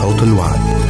صوت الوعد.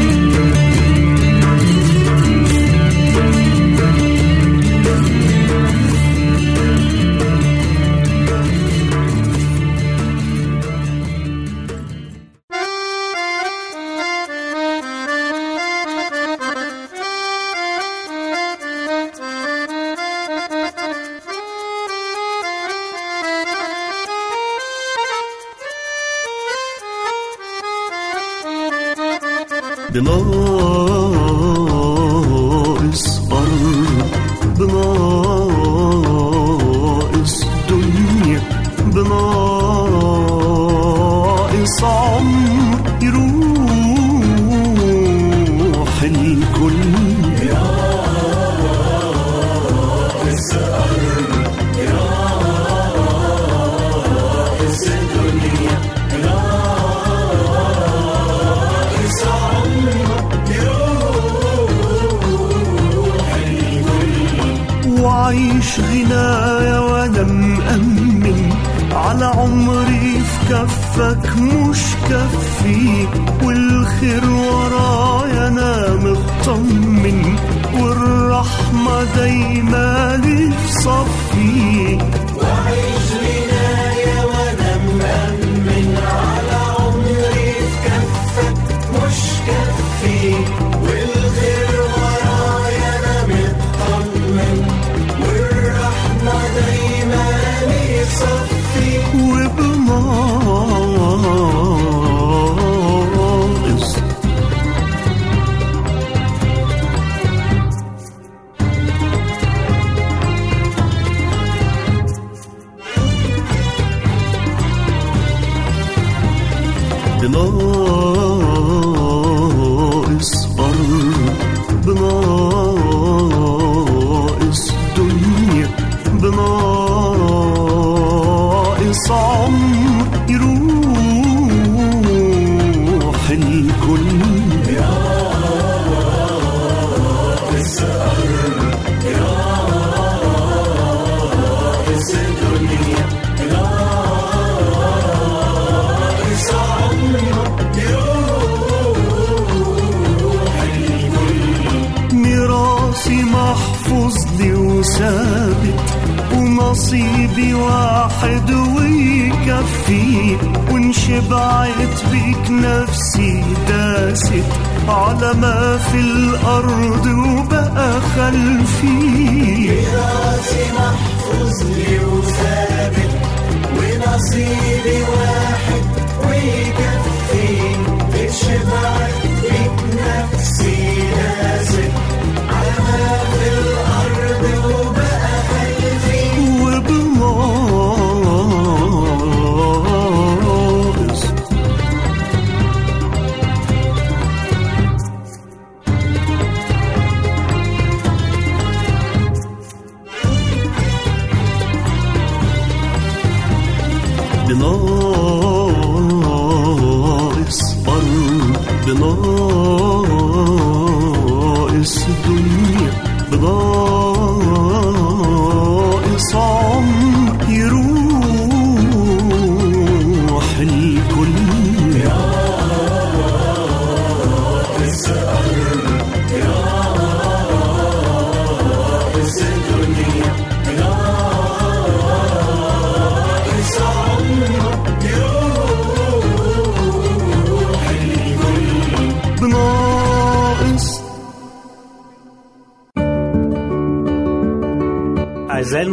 والخير لي وثابت ونصيبي واحد ويكفي وان شبعت بيك نفسي داست على ما في الأرض وبقى خلفي. راسي محفوظ لي وثابت ونصيبي واحد ويكفي اتشبعت بيك No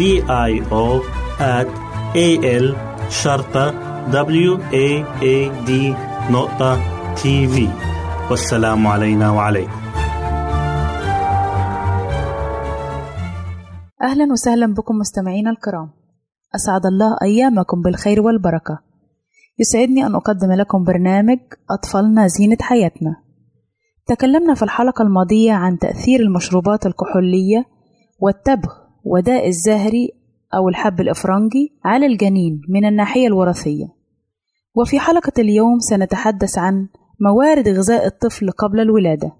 D I O at A L شرطة W A A D نقطة تي في والسلام علينا وعليكم. أهلا وسهلا بكم مستمعينا الكرام. أسعد الله أيامكم بالخير والبركة. يسعدني أن أقدم لكم برنامج أطفالنا زينة حياتنا. تكلمنا في الحلقة الماضية عن تأثير المشروبات الكحولية والتبغ وداء الزهري أو الحب الإفرنجي على الجنين من الناحية الوراثية. وفي حلقة اليوم سنتحدث عن موارد غذاء الطفل قبل الولادة.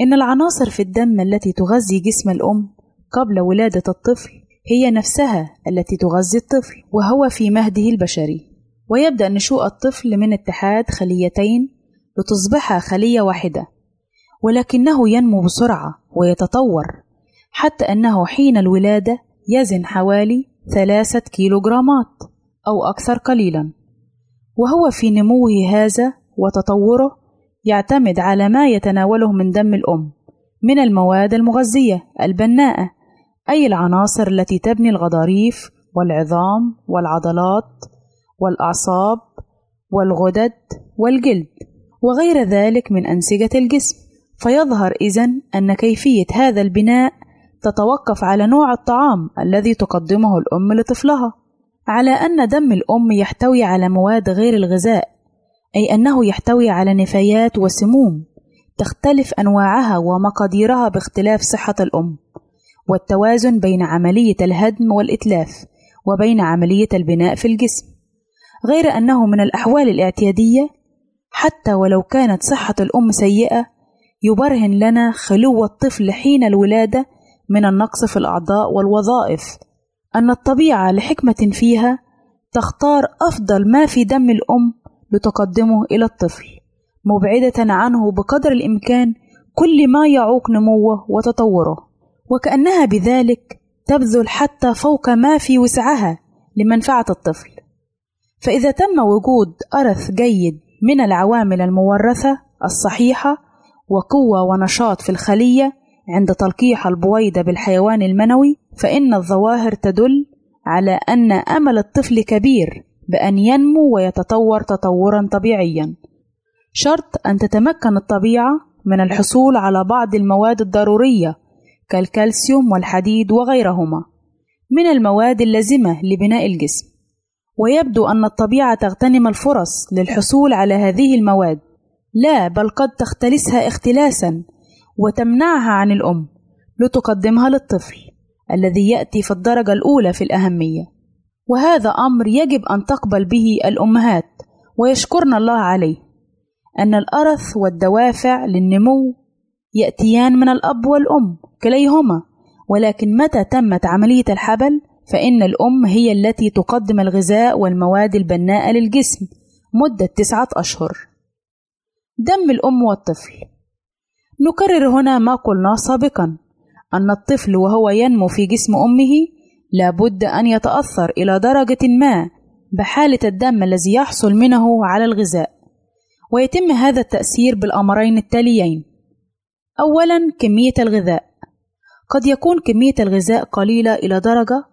إن العناصر في الدم التي تغذي جسم الأم قبل ولادة الطفل هي نفسها التي تغذي الطفل وهو في مهده البشري. ويبدأ نشوء الطفل من اتحاد خليتين لتصبح خلية واحدة ولكنه ينمو بسرعة ويتطور. حتى أنه حين الولادة يزن حوالي ثلاثة كيلوغرامات أو أكثر قليلا. وهو في نموه هذا وتطوره يعتمد على ما يتناوله من دم الأم من المواد المغذية البناءة أي العناصر التي تبني الغضاريف والعظام والعضلات والأعصاب والغدد والجلد وغير ذلك من أنسجة الجسم. فيظهر إذن أن كيفية هذا البناء تتوقف على نوع الطعام الذي تقدمه الأم لطفلها على أن دم الأم يحتوي على مواد غير الغذاء أي أنه يحتوي على نفايات وسموم تختلف أنواعها ومقاديرها باختلاف صحة الأم والتوازن بين عملية الهدم والإتلاف وبين عملية البناء في الجسم. غير أنه من الأحوال الاعتيادية حتى ولو كانت صحة الأم سيئة يبرهن لنا خلو الطفل حين الولادة من النقص في الأعضاء والوظائف. أن الطبيعة لحكمة فيها تختار أفضل ما في دم الأم لتقدمه إلى الطفل مبعدة عنه بقدر الإمكان كل ما يعوق نموه وتطوره. وكأنها بذلك تبذل حتى فوق ما في وسعها لمنفعة الطفل. فإذا تم وجود أرث جيد من العوامل المورثة الصحيحة وقوة ونشاط في الخلية عند تلقيح البويضة بالحيوان المنوي فإن الظواهر تدل على أن أمل الطفل كبير بأن ينمو ويتطور تطورا طبيعيا. شرط أن تتمكن الطبيعة من الحصول على بعض المواد الضرورية كالكالسيوم والحديد وغيرهما من المواد اللازمة لبناء الجسم. ويبدو أن الطبيعة تغتنم الفرص للحصول على هذه المواد لا بل قد تختلسها اختلاسا وتمنعها عن الأم لتقدمها للطفل الذي يأتي في الدرجة الأولى في الأهمية. وهذا أمر يجب أن تقبل به الأمهات ويشكرن الله عليه أن الأرث والدوافع للنمو يأتيان من الأب والأم كليهما ولكن متى تمت عملية الحبل؟ فإن الأم هي التي تقدم الغذاء والمواد البناءة للجسم مدة تسعة أشهر. دم الأم والطفل نكرر هنا ما قلناه سابقا أن الطفل وهو ينمو في جسم أمه لابد أن يتأثر إلى درجة ما بحالة الدم الذي يحصل منه على الغذاء. ويتم هذا التأثير بالأمرين التاليين. أولا كمية الغذاء. قد يكون كمية الغذاء قليلة إلى درجة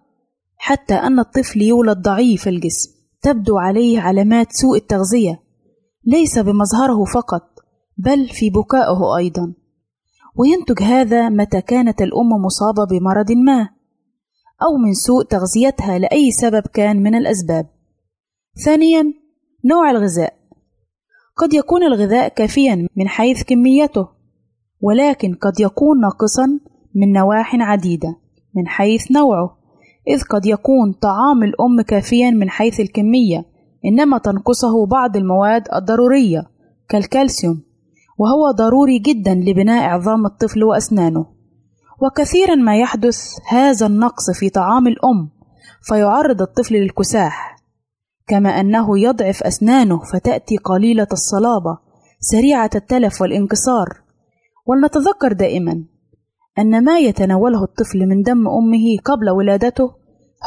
حتى أن الطفل يولد ضعيف الجسم تبدو عليه علامات سوء التغذية ليس بمظهره فقط. بل في بكائه أيضا. وينتج هذا متى كانت الأم مصابة بمرض ما أو من سوء تغذيتها لأي سبب كان من الأسباب. ثانيا نوع الغذاء. قد يكون الغذاء كافيا من حيث كميته ولكن قد يكون ناقصا من نواح عديدة من حيث نوعه إذ قد يكون طعام الأم كافيا من حيث الكمية إنما تنقصه بعض المواد الضرورية كالكالسيوم. وهو ضروري جدا لبناء عظام الطفل وأسنانه. وكثيرا ما يحدث هذا النقص في طعام الأم فيعرض الطفل للكساح. كما أنه يضعف أسنانه فتأتي قليلة الصلابة سريعة التلف والانكسار. ولنتذكر دائما أن ما يتناوله الطفل من دم أمه قبل ولادته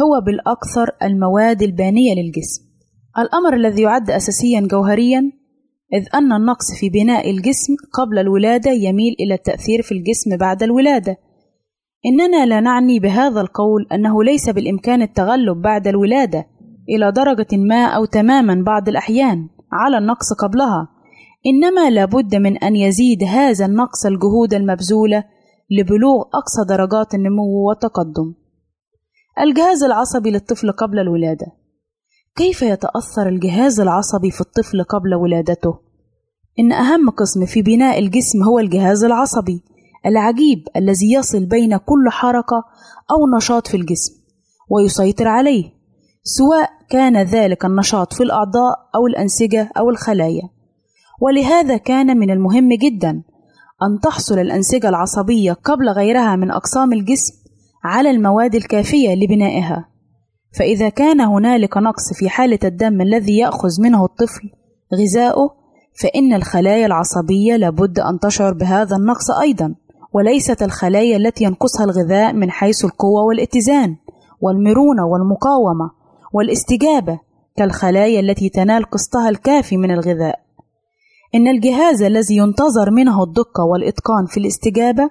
هو بالأكثر المواد البانية للجسم. الأمر الذي يعد أساسيا جوهريا إذ أن النقص في بناء الجسم قبل الولادة يميل إلى التأثير في الجسم بعد الولادة. إننا لا نعني بهذا القول أنه ليس بالإمكان التغلب بعد الولادة إلى درجة ما أو تماما بعض الأحيان على النقص قبلها. إنما لابد من أن يزيد هذا النقص الجهود المبذولة لبلوغ أقصى درجات النمو والتقدم. الجهاز العصبي للطفل قبل الولادة. كيف يتأثر الجهاز العصبي في الطفل قبل ولادته؟ إن أهم قسم في بناء الجسم هو الجهاز العصبي العجيب الذي يصل بين كل حركة أو نشاط في الجسم ويسيطر عليه سواء كان ذلك النشاط في الأعضاء أو الأنسجة أو الخلايا ولهذا كان من المهم جدا أن تحصل الأنسجة العصبية قبل غيرها من أقسام الجسم على المواد الكافية لبنائها فإذا كان هنالك نقص في حالة الدم الذي يأخذ منه الطفل غذاؤه فإن الخلايا العصبية لابد أن تشعر بهذا النقص أيضا وليست الخلايا التي ينقصها الغذاء من حيث القوة والاتزان والمرونة والمقاومة والاستجابة كالخلايا التي تنال قسطها الكافي من الغذاء. إن الجهاز الذي ينتظر منه الدقة والإتقان في الاستجابة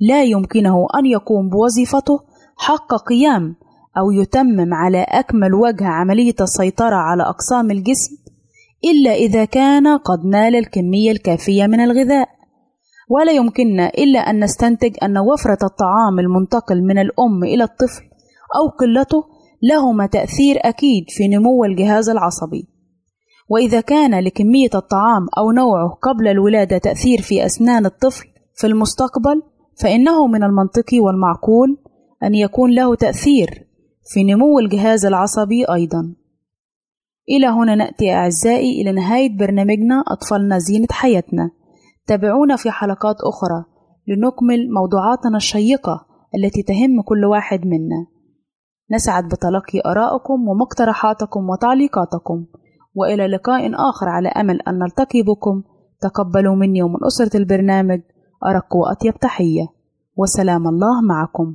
لا يمكنه أن يقوم بوظيفته حق قيام أو يتمم على أكمل وجه عملية السيطرة على أقسام الجسم إلا إذا كان قد نال الكمية الكافية من الغذاء. ولا يمكننا إلا أن نستنتج أن وفرة الطعام المنتقل من الأم إلى الطفل أو قلته لهما تأثير أكيد في نمو الجهاز العصبي. وإذا كان لكمية الطعام أو نوعه قبل الولادة تأثير في أسنان الطفل في المستقبل فإنه من المنطقي والمعقول أن يكون له تأثير في نمو الجهاز العصبي أيضا. إلى هنا نأتي أعزائي إلى نهاية برنامجنا أطفالنا زينة حياتنا. تابعونا في حلقات أخرى لنكمل موضوعاتنا الشيقة التي تهم كل واحد منا. نسعد بتلقي آرائكم ومقترحاتكم وتعليقاتكم. وإلى لقاء آخر على أمل أن نلتقي بكم. تقبلوا مني ومن أسرة البرنامج أرق وأطيب تحية. وسلام الله معكم.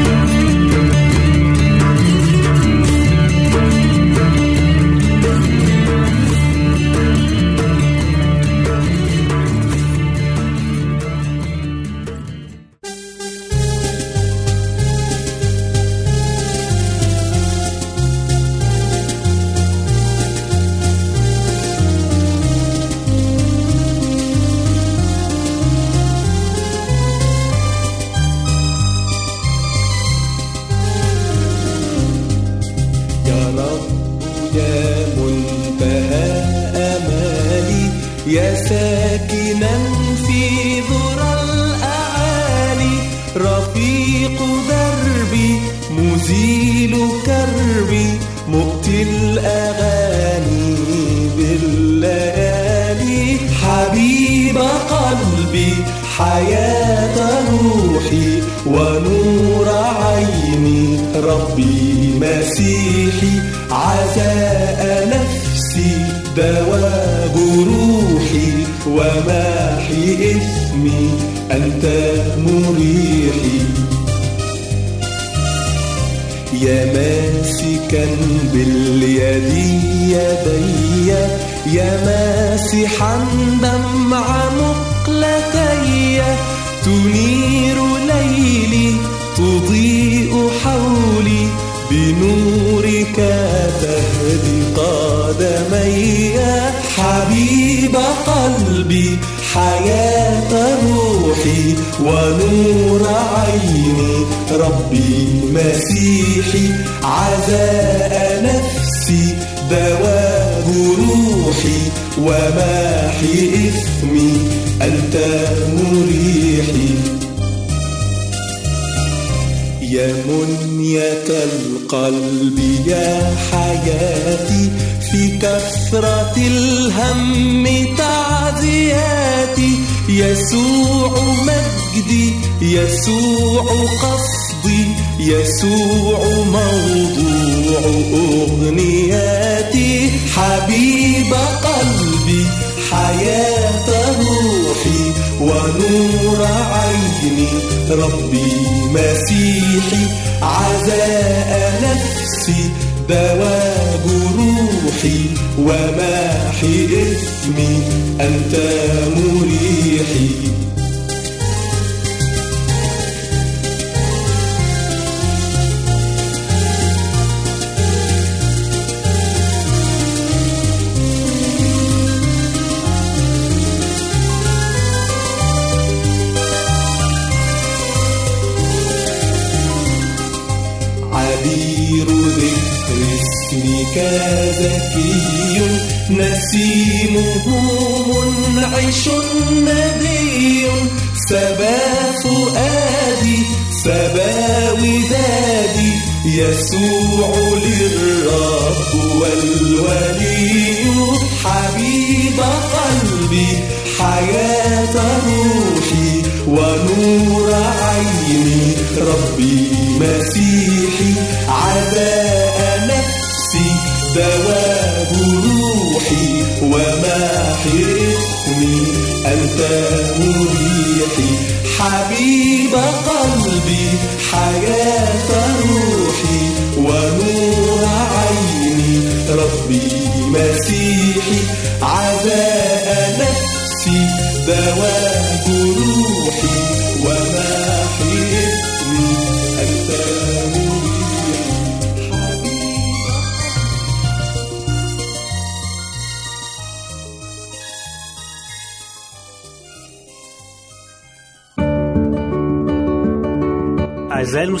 منية القلب يا حياتي في كثرة الهم تعزياتي. يسوع مجدي يسوع قصدي يسوع موضوع أغنياتي. حبيب قلبي حياة روحي ونور عيني ربي مسيحي عزاء نفسي دواء جروحي وماحي إثمي أنت مريحي. زكي نسيمه منعش ندي سبا فؤادي سبا ودادي. يسوع للرب والولي. حبيب قلبي حياة روحي. ونور عيني ربي مسيحي. عزاء دواء روحي وماحي إثمي أنت مريحي. حبيب قلبي حياة روحي ونور عيني. ربي مسيحي عزاء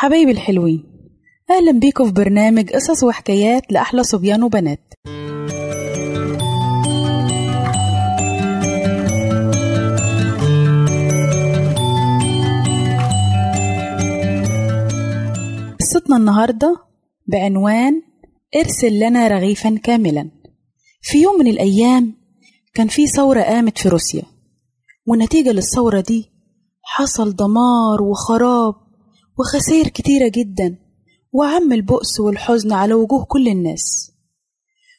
حبايبي الحلوين أهلا بيكم في برنامج قصص وحكايات لأحلى صبيان وبنات. قصتنا النهاردة بعنوان ارسل لنا رغيفا كاملا. في يوم من الأيام كان في ثورة قامت في روسيا ونتيجة للثورة دي حصل دمار وخراب. وخسائر كتيرة جدا وعم البؤس والحزن على وجوه كل الناس.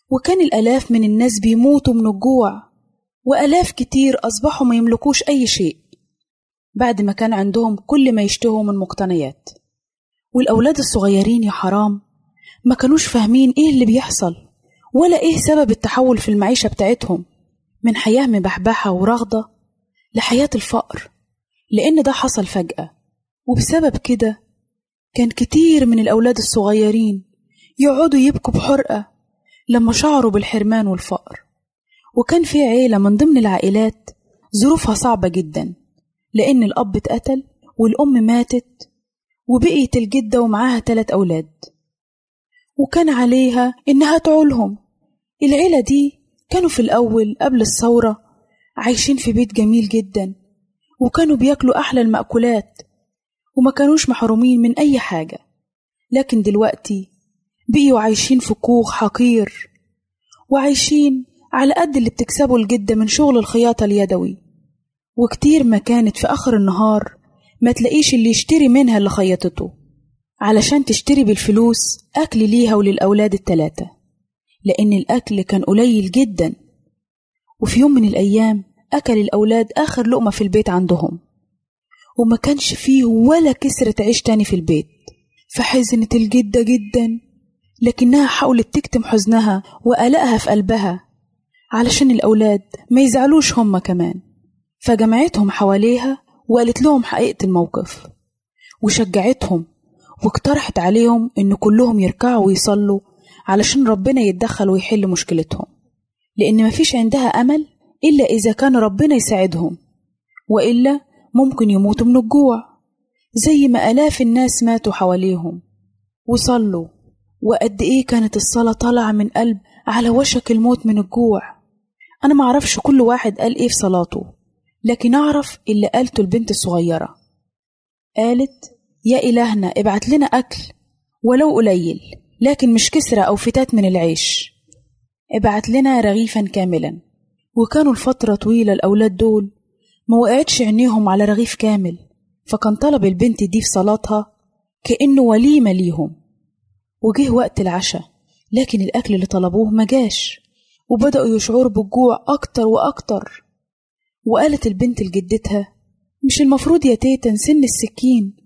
وكان الآلاف من الناس بيموتوا من الجوع وآلاف كتير أصبحوا ما يملكوش أي شيء. بعد ما كان عندهم كل ما يشتهوا من مقتنيات. والأولاد الصغيرين يا حرام ما كانوش فاهمين إيه اللي بيحصل ولا إيه سبب التحول في المعيشة بتاعتهم. من حياة مبحبحة ورغدة لحياة الفقر لأن ده حصل فجأة. وبسبب كده كان كتير من الأولاد الصغيرين يقعدوا يبكوا بحرقة لما شعروا بالحرمان والفقر. وكان في عيلة من ضمن العائلات ظروفها صعبة جدا لأن الأب اتقتل والأم ماتت وبقيت الجدة ومعاها تلات أولاد. وكان عليها إنها تعولهم. العيلة دي كانوا في الأول قبل الثورة عايشين في بيت جميل جدا وكانوا بياكلوا أحلى المأكولات وما كانوش محرومين من أي حاجة. لكن دلوقتي بقيوا عايشين في كوخ حقير وعايشين على قد اللي بتكسبه الجدة من شغل الخياطة اليدوي. وكتير ما كانت في آخر النهار ما تلاقيش اللي يشتري منها اللي خيطته علشان تشتري بالفلوس أكل ليها وللأولاد التلاتة. لأن الأكل كان قليل جدا. وفي يوم من الأيام أكل الأولاد آخر لقمة في البيت عندهم. وما كانش فيه ولا كسرة عيش تاني في البيت. فحزنت الجدة جدا لكنها حاولت تكتم حزنها وقلقها في قلبها علشان الأولاد ما يزعلوش هما كمان. فجمعتهم حواليها وقالت لهم حقيقة الموقف وشجعتهم واقترحت عليهم إن كلهم يركعوا ويصلوا علشان ربنا يتدخل ويحل مشكلتهم. لأن مفيش عندها أمل إلا إذا كان ربنا يساعدهم وإلا ممكن يموتوا من الجوع زي ما آلاف الناس ماتوا حواليهم. وصلوا. وقد إيه كانت الصلاة طالعة من قلب على وشك الموت من الجوع؟ أنا معرفش كل واحد قال إيه في صلاته لكن أعرف اللي قالته البنت الصغيرة. قالت يا إلهنا ابعت لنا أكل ولو قليل لكن مش كسرة أو فتات من العيش. ابعت لنا رغيفا كاملا. وكانوا لفترة طويلة الأولاد دول. ما وقعتش عينيهم على رغيف كامل فكان طلب البنت دي في صلاتها كأنه وليمة ليهم. وجه وقت العشاء لكن الأكل اللي طلبوه ما جاش وبدأوا يشعروا بالجوع أكتر وأكتر. وقالت البنت لجدتها مش المفروض يا تيتا نسن السكين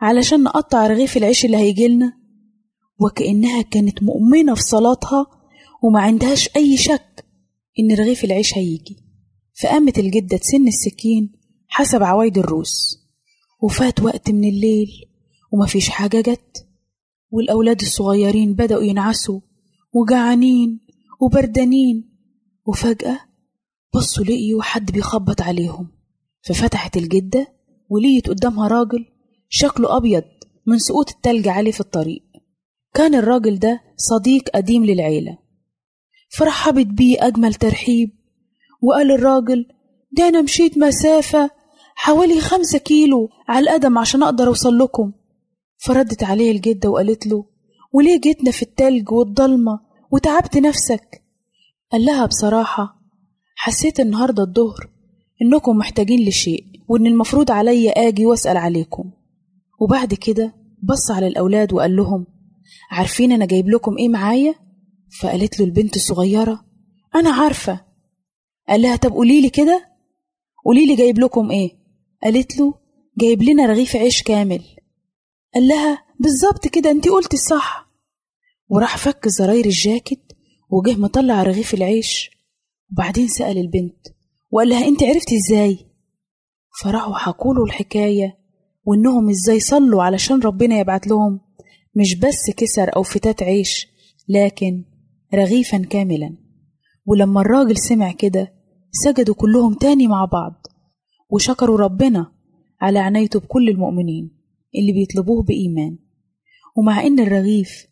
علشان نقطع رغيف العيش اللي هيجيلنا وكأنها كانت مؤمنة في صلاتها وما عندهاش أي شك إن رغيف العيش هيجي. فقامت الجدة تسن السكين حسب عوايد الروس وفات وقت من الليل ومفيش حاجة جت والأولاد الصغيرين بدأوا ينعسوا وجعانين وبردانين وفجأة بصوا لقيوا حد بيخبط عليهم ففتحت الجدة ولقيت قدامها راجل شكله أبيض من سقوط التلج عليه في الطريق. كان الراجل ده صديق قديم للعيلة. فرحبت بيه أجمل ترحيب وقال الراجل ده أنا مشيت مسافة حوالي خمسة كيلو على القدم عشان أقدر أوصل لكم. فردت عليه الجدة وقالت له وليه جيتنا في التلج والضلمة وتعبت نفسك؟ قال لها بصراحة حسيت النهاردة الظهر إنكم محتاجين لشيء وإن المفروض عليا آجي وأسأل عليكم. وبعد كده بص على الأولاد وقال لهم عارفين أنا جايب لكم إيه معايا؟ فقالت له البنت الصغيرة أنا عارفة قال لها طب قوليلي كده. قوليلي جايب لكم إيه؟ قالت له جايب لنا رغيف عيش كامل. قال لها بالظبط كده انت قلتي الصح. وراح فك زراير الجاكيت وجه مطلع رغيف العيش. وبعدين سأل البنت وقال لها انت عرفتي إزاي؟ فراحوا حكوله الحكاية وإنهم إزاي صلوا علشان ربنا يبعت لهم مش بس كسر أو فتات عيش لكن رغيفا كاملا. ولما الراجل سمع كده سجدوا كلهم تاني مع بعض. وشكروا ربنا على عنايته بكل المؤمنين اللي بيطلبوه بإيمان. ومع إن الرغيف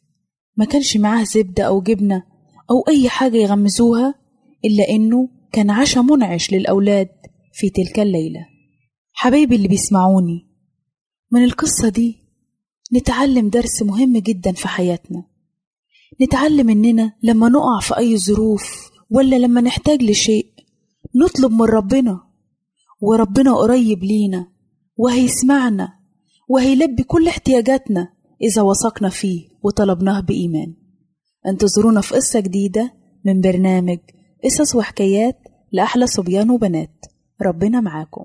ما كانش معاه زبدة أو جبنة أو أي حاجة يغمزوها إلا إنه كان عشاء منعش للأولاد في تلك الليلة. حبايبي اللي بيسمعوني من القصة دي نتعلم درس مهم جدا في حياتنا. نتعلم إننا لما نقع في أي ظروف ولا لما نحتاج لشيء نطلب من ربنا وربنا قريب لينا وهيسمعنا وهيلبي كل احتياجاتنا إذا وثقنا فيه وطلبناه بإيمان. انتظرونا في قصة جديدة من برنامج قصص وحكايات لأحلى صبيان وبنات. ربنا معاكم.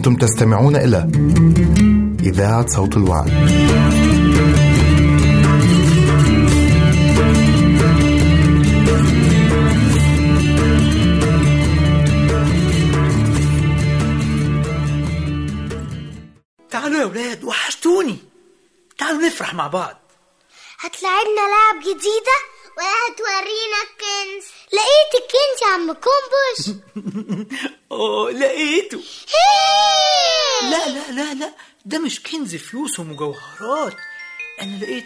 أنتم تستمعون إلى إذاعة صوت الوعد. تعالوا يا ولاد وحشتوني. تعالوا نفرح مع بعض. هتلعبنا لعب جديدة؟ ولا هتورينا الكنز لقيت الكنز يا عم كومبوش. آه لقيته! لا لا لا لا ده مش كنز فلوس ومجوهرات. أنا لقيت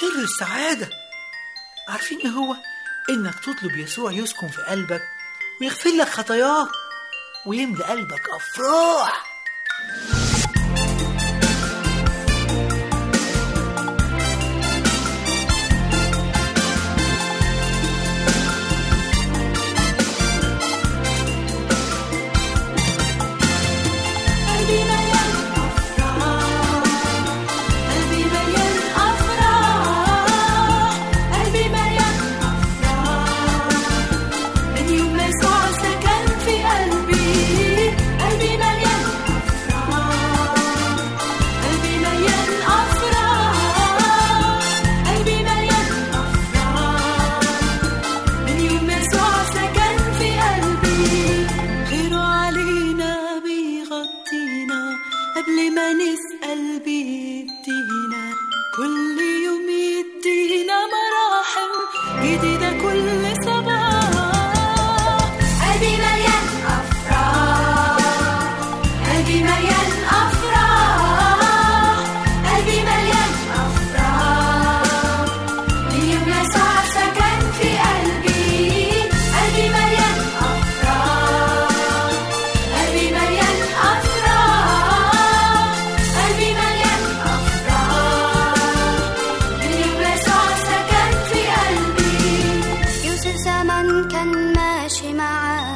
سر السعادة. عارفين إيه هو؟ إنك تطلب يسوع يسكن في قلبك ويغفر لك خطاياك ويملى قلبك أفراح. جديدة كل كان ماشي معاك.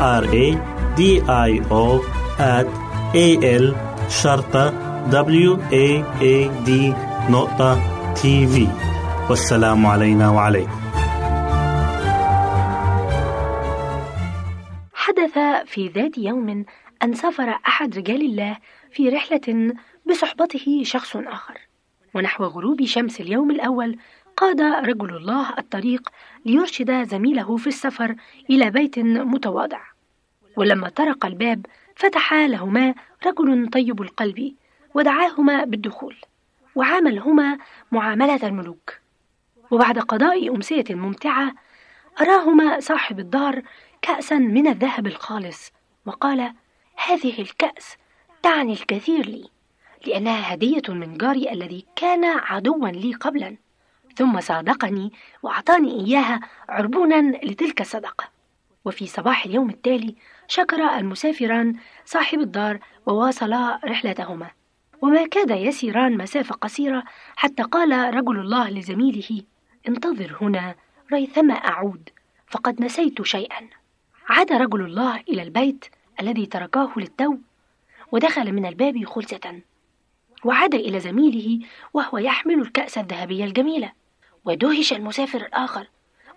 R A D I O at A L شرطة W A A D نقطة تي في والسلام علينا وعليكم حدث في ذات يوم أن سافر أحد رجال الله في رحلة بصحبته شخص آخر. ونحو غروب شمس اليوم الأول قاد رجل الله الطريق ليرشد زميله في السفر إلى بيت متواضع. ولما طرق الباب فتح لهما رجل طيب القلب ودعاهما بالدخول وعاملهما معاملة الملوك. وبعد قضاء أمسية ممتعة أراهما صاحب الدار كأسا من الذهب الخالص وقال هذه الكأس تعني الكثير لي لأنها هدية من جاري الذي كان عدوا لي قبلا. ثم صادقني وأعطاني إياها عربونا لتلك الصدقة. وفي صباح اليوم التالي شكر المسافران صاحب الدار وواصلا رحلتهما. وما كاد يسيران مسافة قصيرة حتى قال رجل الله لزميله انتظر هنا ريثما أعود فقد نسيت شيئا. عاد رجل الله إلى البيت الذي تركاه للتو ودخل من الباب خلسة. وعاد إلى زميله وهو يحمل الكأس الذهبية الجميلة. ودهش المسافر الآخر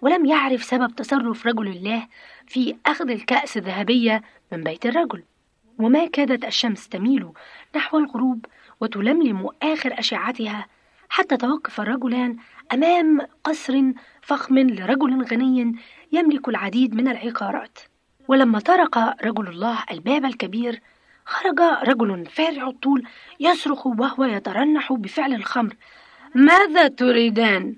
ولم يعرف سبب تصرف رجل الله في أخذ الكأس الذهبية من بيت الرجل. وما كادت الشمس تميل نحو الغروب وتلملم آخر أشعتها حتى توقف الرجلان أمام قصر فخم لرجل غني يملك العديد من العقارات. ولما طرق رجل الله الباب الكبير خرج رجل فارع الطول يصرخ وهو يترنح بفعل الخمر. ماذا تريدان؟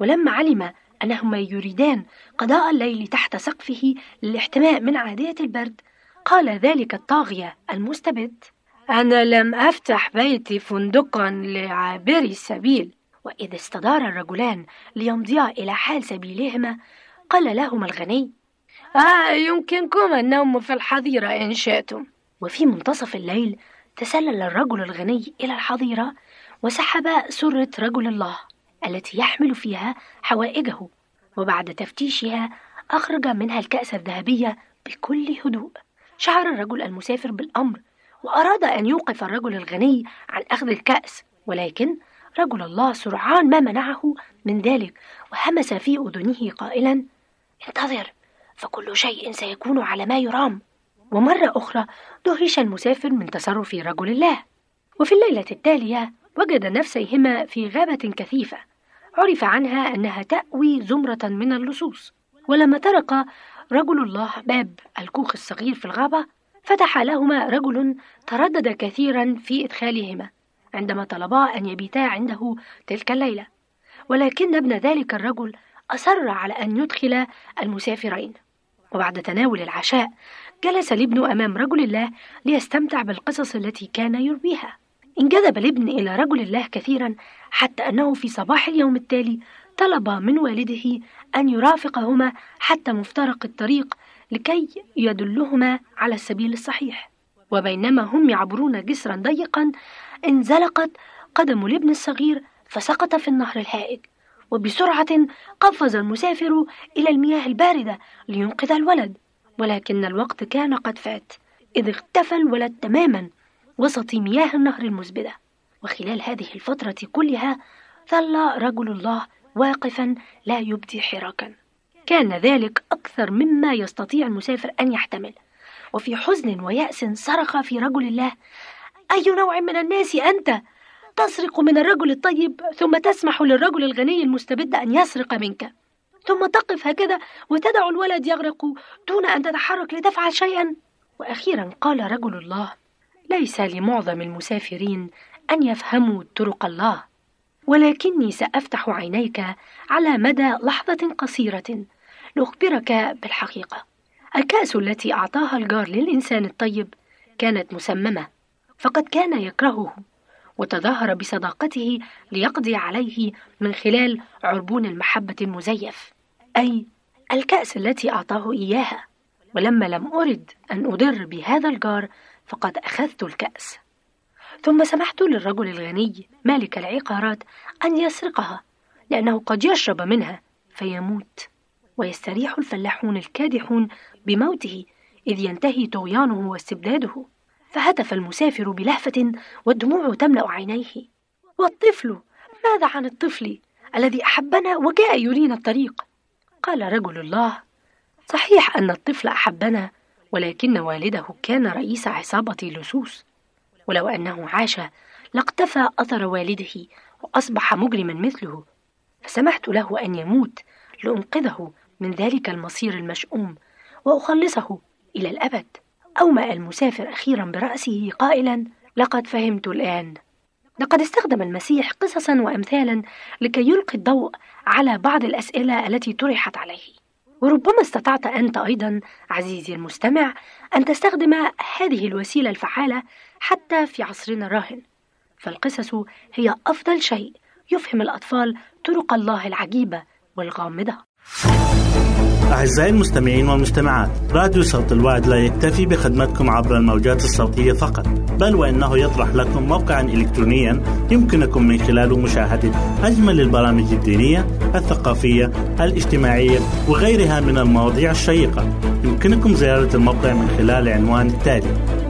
ولما علم أنهما يريدان قضاء الليل تحت سقفه للاحتماء من عادية البرد قال ذلك الطاغية المستبد. أنا لم أفتح بيتي فندقا لعابري السبيل. واذا استدار الرجلان ليمضيا إلى حال سبيلهما قال لهما الغني آه يمكنكم النوم في الحظيرة إن شئتم. وفي منتصف الليل تسلل الرجل الغني إلى الحظيرة وسحب سرة رجل الله. التي يحمل فيها حوائجه وبعد تفتيشها أخرج منها الكأس الذهبية بكل هدوء. شعر الرجل المسافر بالأمر وأراد أن يوقف الرجل الغني عن أخذ الكأس ولكن رجل الله سرعان ما منعه من ذلك وهمس في أذنه قائلا انتظر فكل شيء سيكون على ما يرام. ومرة أخرى دهش المسافر من تصرف رجل الله. وفي الليلة التالية وجد نفسيهما في غابة كثيفة. عرف عنها أنها تأوي زمرة من اللصوص. ولما طرق رجل الله باب الكوخ الصغير في الغابة فتح لهما رجل تردد كثيرا في إدخالهما عندما طلبا أن يبيتا عنده تلك الليلة. ولكن ابن ذلك الرجل أصر على أن يدخل المسافرين. وبعد تناول العشاء جلس الابن أمام رجل الله ليستمتع بالقصص التي كان يرويها. انجذب الابن إلى رجل الله كثيرا حتى أنه في صباح اليوم التالي طلب من والده أن يرافقهما حتى مفترق الطريق لكي يدلهما على السبيل الصحيح. وبينما هم يعبرون جسرا ضيقا انزلقت قدم الابن الصغير فسقط في النهر الهائج وبسرعة قفز المسافر إلى المياه الباردة لينقذ الولد. ولكن الوقت كان قد فات إذ اختفى الولد تماما وسط مياه النهر المزبدة. وخلال هذه الفترة كلها ظل رجل الله واقفا لا يبدي حراكا. كان ذلك أكثر مما يستطيع المسافر أن يحتمل. وفي حزن ويأس صرخ في رجل الله أي نوع من الناس أنت؟ تسرق من الرجل الطيب ثم تسمح للرجل الغني المستبد أن يسرق منك. ثم تقف هكذا وتدع الولد يغرق دون أن تتحرك لتفعل شيئا. وأخيرا قال رجل الله ليس لمعظم المسافرين أن يفهموا طرق الله. ولكني سأفتح عينيك على مدى لحظة قصيرة لأخبرك بالحقيقة. الكأس التي أعطاها الجار للإنسان الطيب كانت مسممة فقد كان يكرهه وتظاهر بصداقته ليقضي عليه من خلال عربون المحبة المزيف. أي الكأس التي أعطاه إياها. ولما لم أرد أن أضر بهذا الجار فقد أخذت الكأس. ثم سمحت للرجل الغني مالك العقارات أن يسرقها لأنه قد يشرب منها فيموت. ويستريح الفلاحون الكادحون بموته إذ ينتهي طغيانه واستبداده. فهتف المسافر بلهفة والدموع تملأ عينيه. والطفل؟ ماذا عن الطفل الذي أحبنا وجاء يرينا الطريق؟ قال رجل الله صحيح أن الطفل أحبنا ولكن والده كان رئيس عصابة لصوص ولو أنه عاش لاقتفى أثر والده وأصبح مجرما مثله فسمحت له أن يموت لأنقذه من ذلك المصير المشؤوم وأخلصه إلى الأبد. أومأ المسافر أخيرا برأسه قائلا لقد فهمت الآن. لقد استخدم المسيح قصصا وأمثالا لكي يلقي الضوء على بعض الأسئلة التي طرحت عليه. وربما استطعت أنت أيضا عزيزي المستمع أن تستخدم هذه الوسيلة الفعالة حتى في عصرنا الراهن. فالقصص هي أفضل شيء يفهم الأطفال طرق الله العجيبة والغامضة. أعزائي المستمعين والمستمعات راديو صوت الوعد لا يكتفي بخدمتكم عبر الموجات الصوتية فقط بل وإنه يطرح لكم موقعا إلكترونيا يمكنكم من خلاله مشاهدة أجمل البرامج الدينية الثقافية الاجتماعية وغيرها من المواضيع الشيقة. يمكنكم زيارة الموقع من خلال العنوان التالي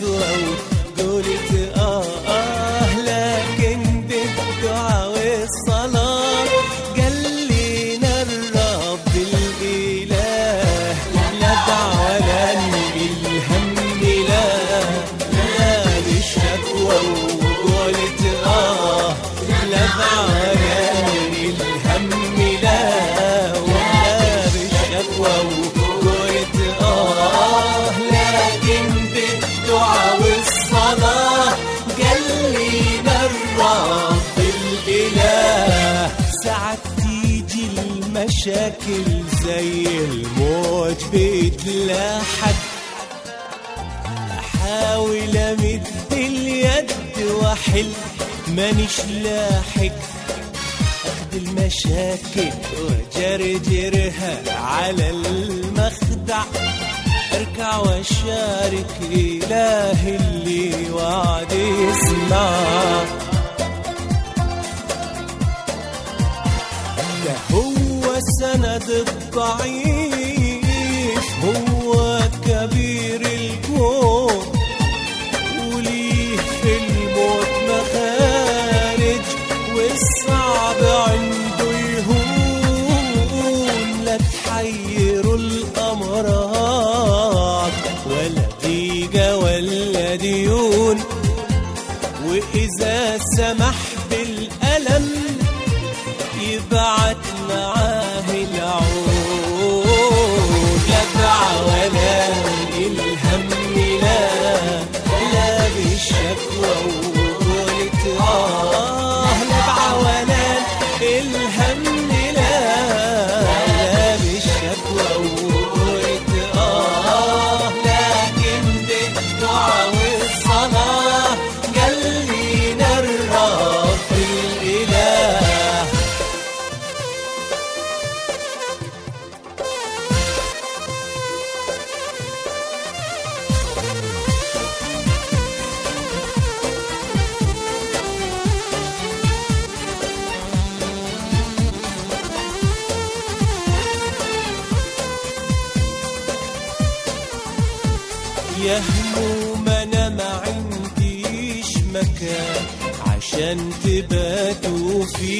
بالشكوى وقولة آه آه المشاكل زي الموج بيتلاحق أحاول أمد اليد وأحل مانيش لاحق. اخد المشاكل وجرجرها على المخدع. أركع وأشارك إله اللي وعد يسمع. الضعيف هو كبير الكون وليه في الموت مخارج والصعب عنده يهون لا تحيروا الأمراض ولا ضيقة ولا ديون وإذا سمح الهم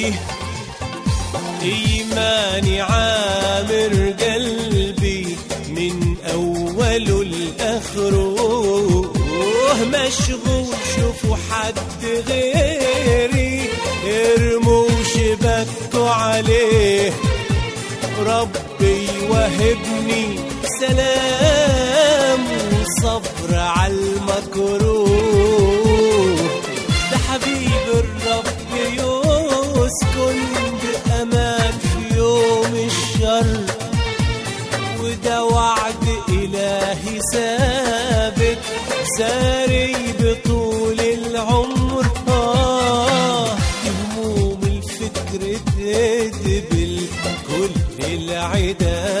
فيه ايماني عامر قلبي من اوله لاخره مشغول شوفوا حد غيري ارموا شبكوا عليه. ربي وهبني سلام وصبر على المكروه. ساري بطول العمر. آه هموم الفجر تدبل كل العيدان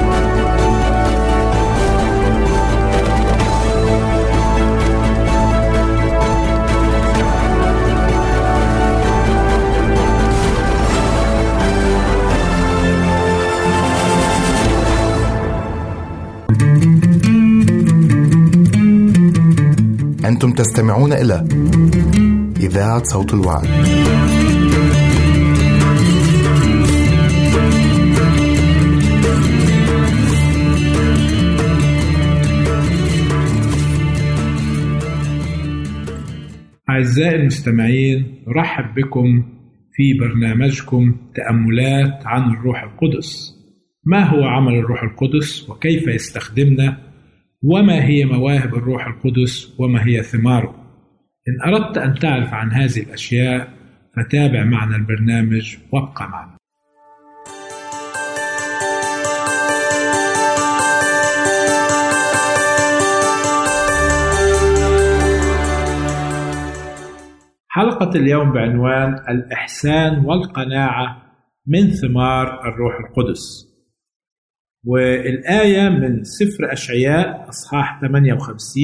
أنتم تستمعون إلى إذاعة صوت الوعد. أعزائي المستمعين نرحب بكم في برنامجكم تأملات عن الروح القدس. ما هو عمل الروح القدس وكيف يستخدمنا؟ وما هي مواهب الروح القدس وما هي ثماره. إن أردت أن تعرف عن هذه الأشياء فتابع معنا البرنامج وابقى معنا. حلقة اليوم بعنوان الإحسان والقناعة من ثمار الروح القدس. والآية من سفر أشعياء أصحاح 58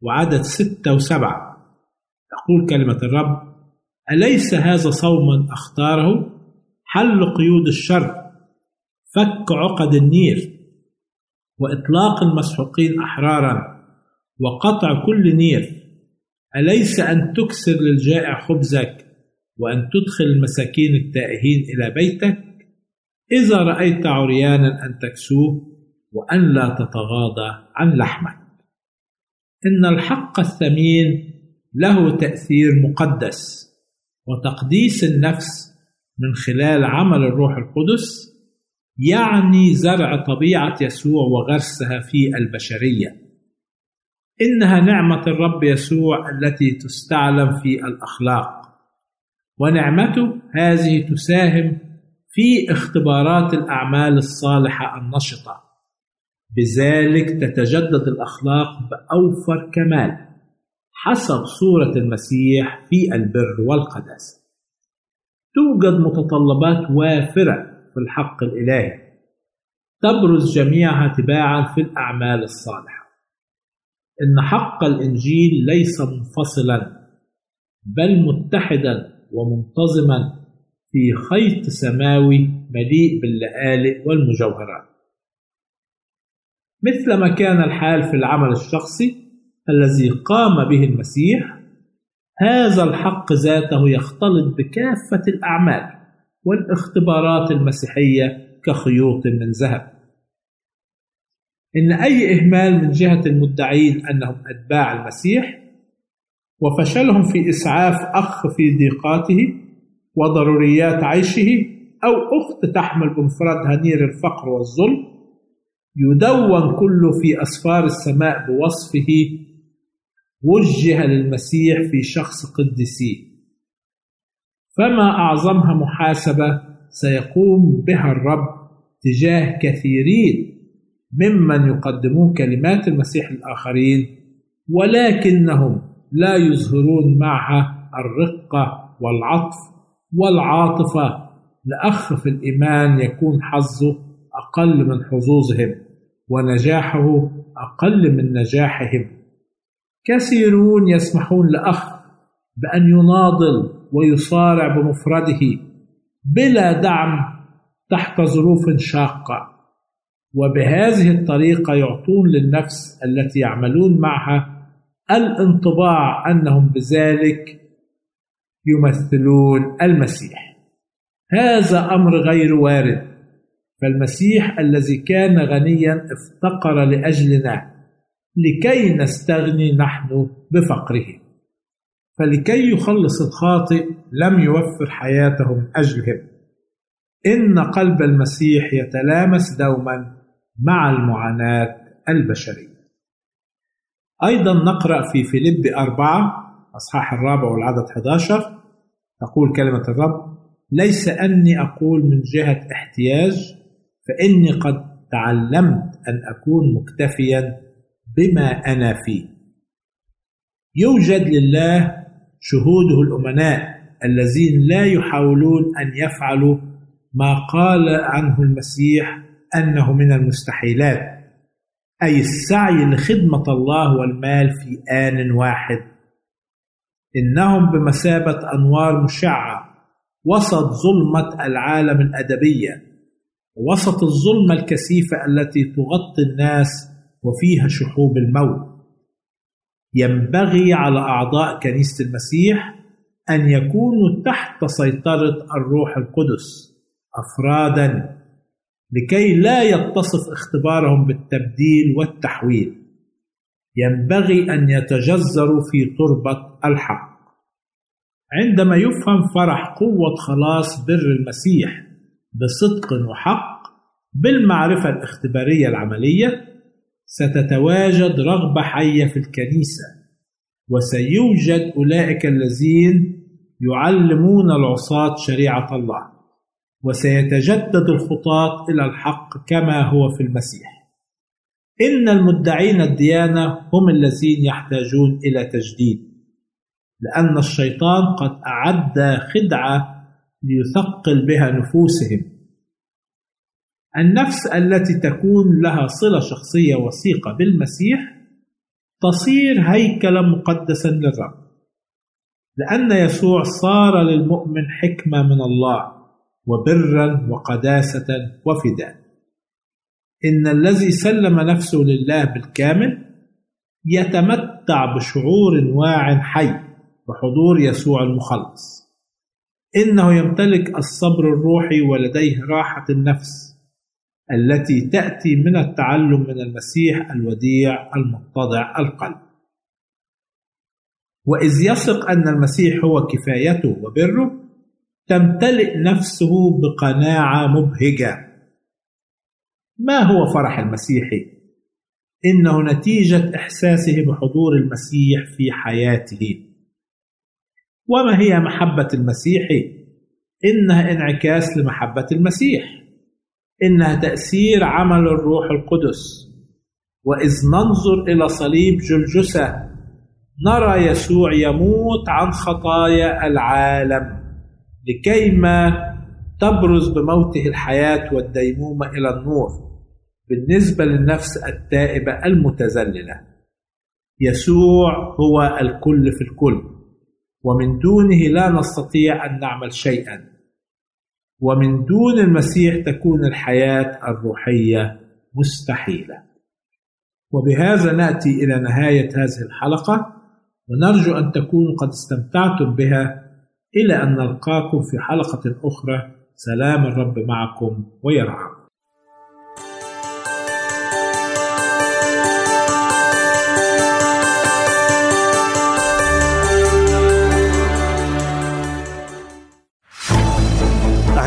وعدد 6 و7 تقول كلمة الرب أليس هذا صوما أختاره؟ حل قيود الشر فك عقد النير وإطلاق المسحوقين أحرارا وقطع كل نير. أليس أن تكسر للجائع خبزك وأن تدخل المساكين التائهين إلى بيتك؟ إذا رأيت عريانا أن تكسوه وأن لا تتغاضى عن لحمك. إن الحق الثمين له تأثير مقدس وتقديس النفس من خلال عمل الروح القدس يعني زرع طبيعة يسوع وغرسها في البشرية. إنها نعمة الرب يسوع التي تستعلم في الأخلاق. ونعمته هذه تساهم في اختبارات الأعمال الصالحة النشطة. بذلك تتجدد الأخلاق بأوفر كمال حسب صورة المسيح في البر والقداسة توجد متطلبات وافرة في الحق الإلهي تبرز جميعها تباعا في الأعمال الصالحة. إن حق الإنجيل ليس منفصلا بل متحدا ومنتظما في خيط سماوي مليء باللآلئ والمجوهرات. مثل ما كان الحال في العمل الشخصي الذي قام به المسيح هذا الحق ذاته يختلط بكافة الأعمال والاختبارات المسيحية كخيوط من ذهب. إن أي إهمال من جهة المدعين أنهم أتباع المسيح وفشلهم في إسعاف أخ في ضيقاته وضروريات عيشه أو أخت تحمل بمفردها نير الفقر والظلم. يدون كله في أسفار السماء بوصفه وجه للمسيح في شخص قديسيه فما أعظمها محاسبة سيقوم بها الرب تجاه كثيرين ممن يقدمون كلمات المسيح للآخرين ولكنهم لا يظهرون معها الرقة والعطف والعاطفة لأخ في الإيمان يكون حظه أقل من حظوظهم ونجاحه أقل من نجاحهم. كثيرون يسمحون لأخ بأن يناضل ويصارع بمفرده بلا دعم تحت ظروف شاقة وبهذه الطريقة يعطون للنفس التي يعملون معها الانطباع أنهم بذلك يمثلون المسيح. هذا أمر غير وارد. فالمسيح الذي كان غنيا افتقر لأجلنا لكي نستغني نحن بفقره. فلكي يخلص الخاطئ لم يوفر حياته من أجلهم. إن قلب المسيح يتلامس دوما مع المعاناة البشرية. أيضا نقرأ في فيليب أربعة أصحاح الرابع والعدد 11 تقول كلمة الرب ليس أني أقول من جهة احتياج فإني قد تعلمت أن أكون مكتفيا بما أنا فيه. يوجد لله شهوده الأمناء الذين لا يحاولون أن يفعلوا ما قال عنه المسيح أنه من المستحيلات أي السعي لخدمة الله والمال في آن واحد. إنهم بمثابة أنوار مشعة وسط ظلمة العالم الأدبية وسط الظلمة الكثيفة التي تغطي الناس وفيها شحوب الموت. ينبغي على أعضاء كنيسة المسيح أن يكونوا تحت سيطرة الروح القدس أفرادا لكي لا يتصف اختبارهم بالتبديل والتحويل. ينبغي أن يتجذروا في تربة الحق. عندما يفهم فرح قوة خلاص بر المسيح بصدق وحق بالمعرفة الاختبارية العملية ستتواجد رغبة حية في الكنيسة وسيوجد أولئك الذين يعلمون العصاة شريعة الله وسيتجدد الخطاة إلى الحق كما هو في المسيح. إن المدعين الديانة هم الذين يحتاجون إلى تجديد لأن الشيطان قد أعد خدعة ليثقل بها نفوسهم. النفس التي تكون لها صلة شخصية وثيقة بالمسيح تصير هيكلا مقدسا للرب لأن يسوع صار للمؤمن حكمة من الله وبرا وقداسة وفداء. إن الذي سلم نفسه لله بالكامل يتمتع بشعور واع حي بحضور يسوع المخلص. إنه يمتلك الصبر الروحي ولديه راحة النفس التي تأتي من التعلم من المسيح الوديع المتضع القلب. وإذ يثق أن المسيح هو كفايته وبره تمتلئ نفسه بقناعة مبهجة. ما هو فرح المسيحي؟ إنه نتيجة إحساسه بحضور المسيح في حياته وما هي محبة المسيح؟ إنها انعكاس لمحبة المسيح إنها تأثير عمل الروح القدس وإذ ننظر إلى صليب جلجسة نرى يسوع يموت عن خطايا العالم لكيما تبرز بموته الحياة والديمومة إلى النور بالنسبة للنفس التائبة المتذللة. يسوع هو الكل في الكل ومن دونه لا نستطيع أن نعمل شيئا. ومن دون المسيح تكون الحياة الروحية مستحيلة. وبهذا نأتي إلى نهاية هذه الحلقة ونرجو أن تكونوا قد استمتعتم بها إلى أن نلقاكم في حلقة أخرى. سلام الرب معكم ويرعاكم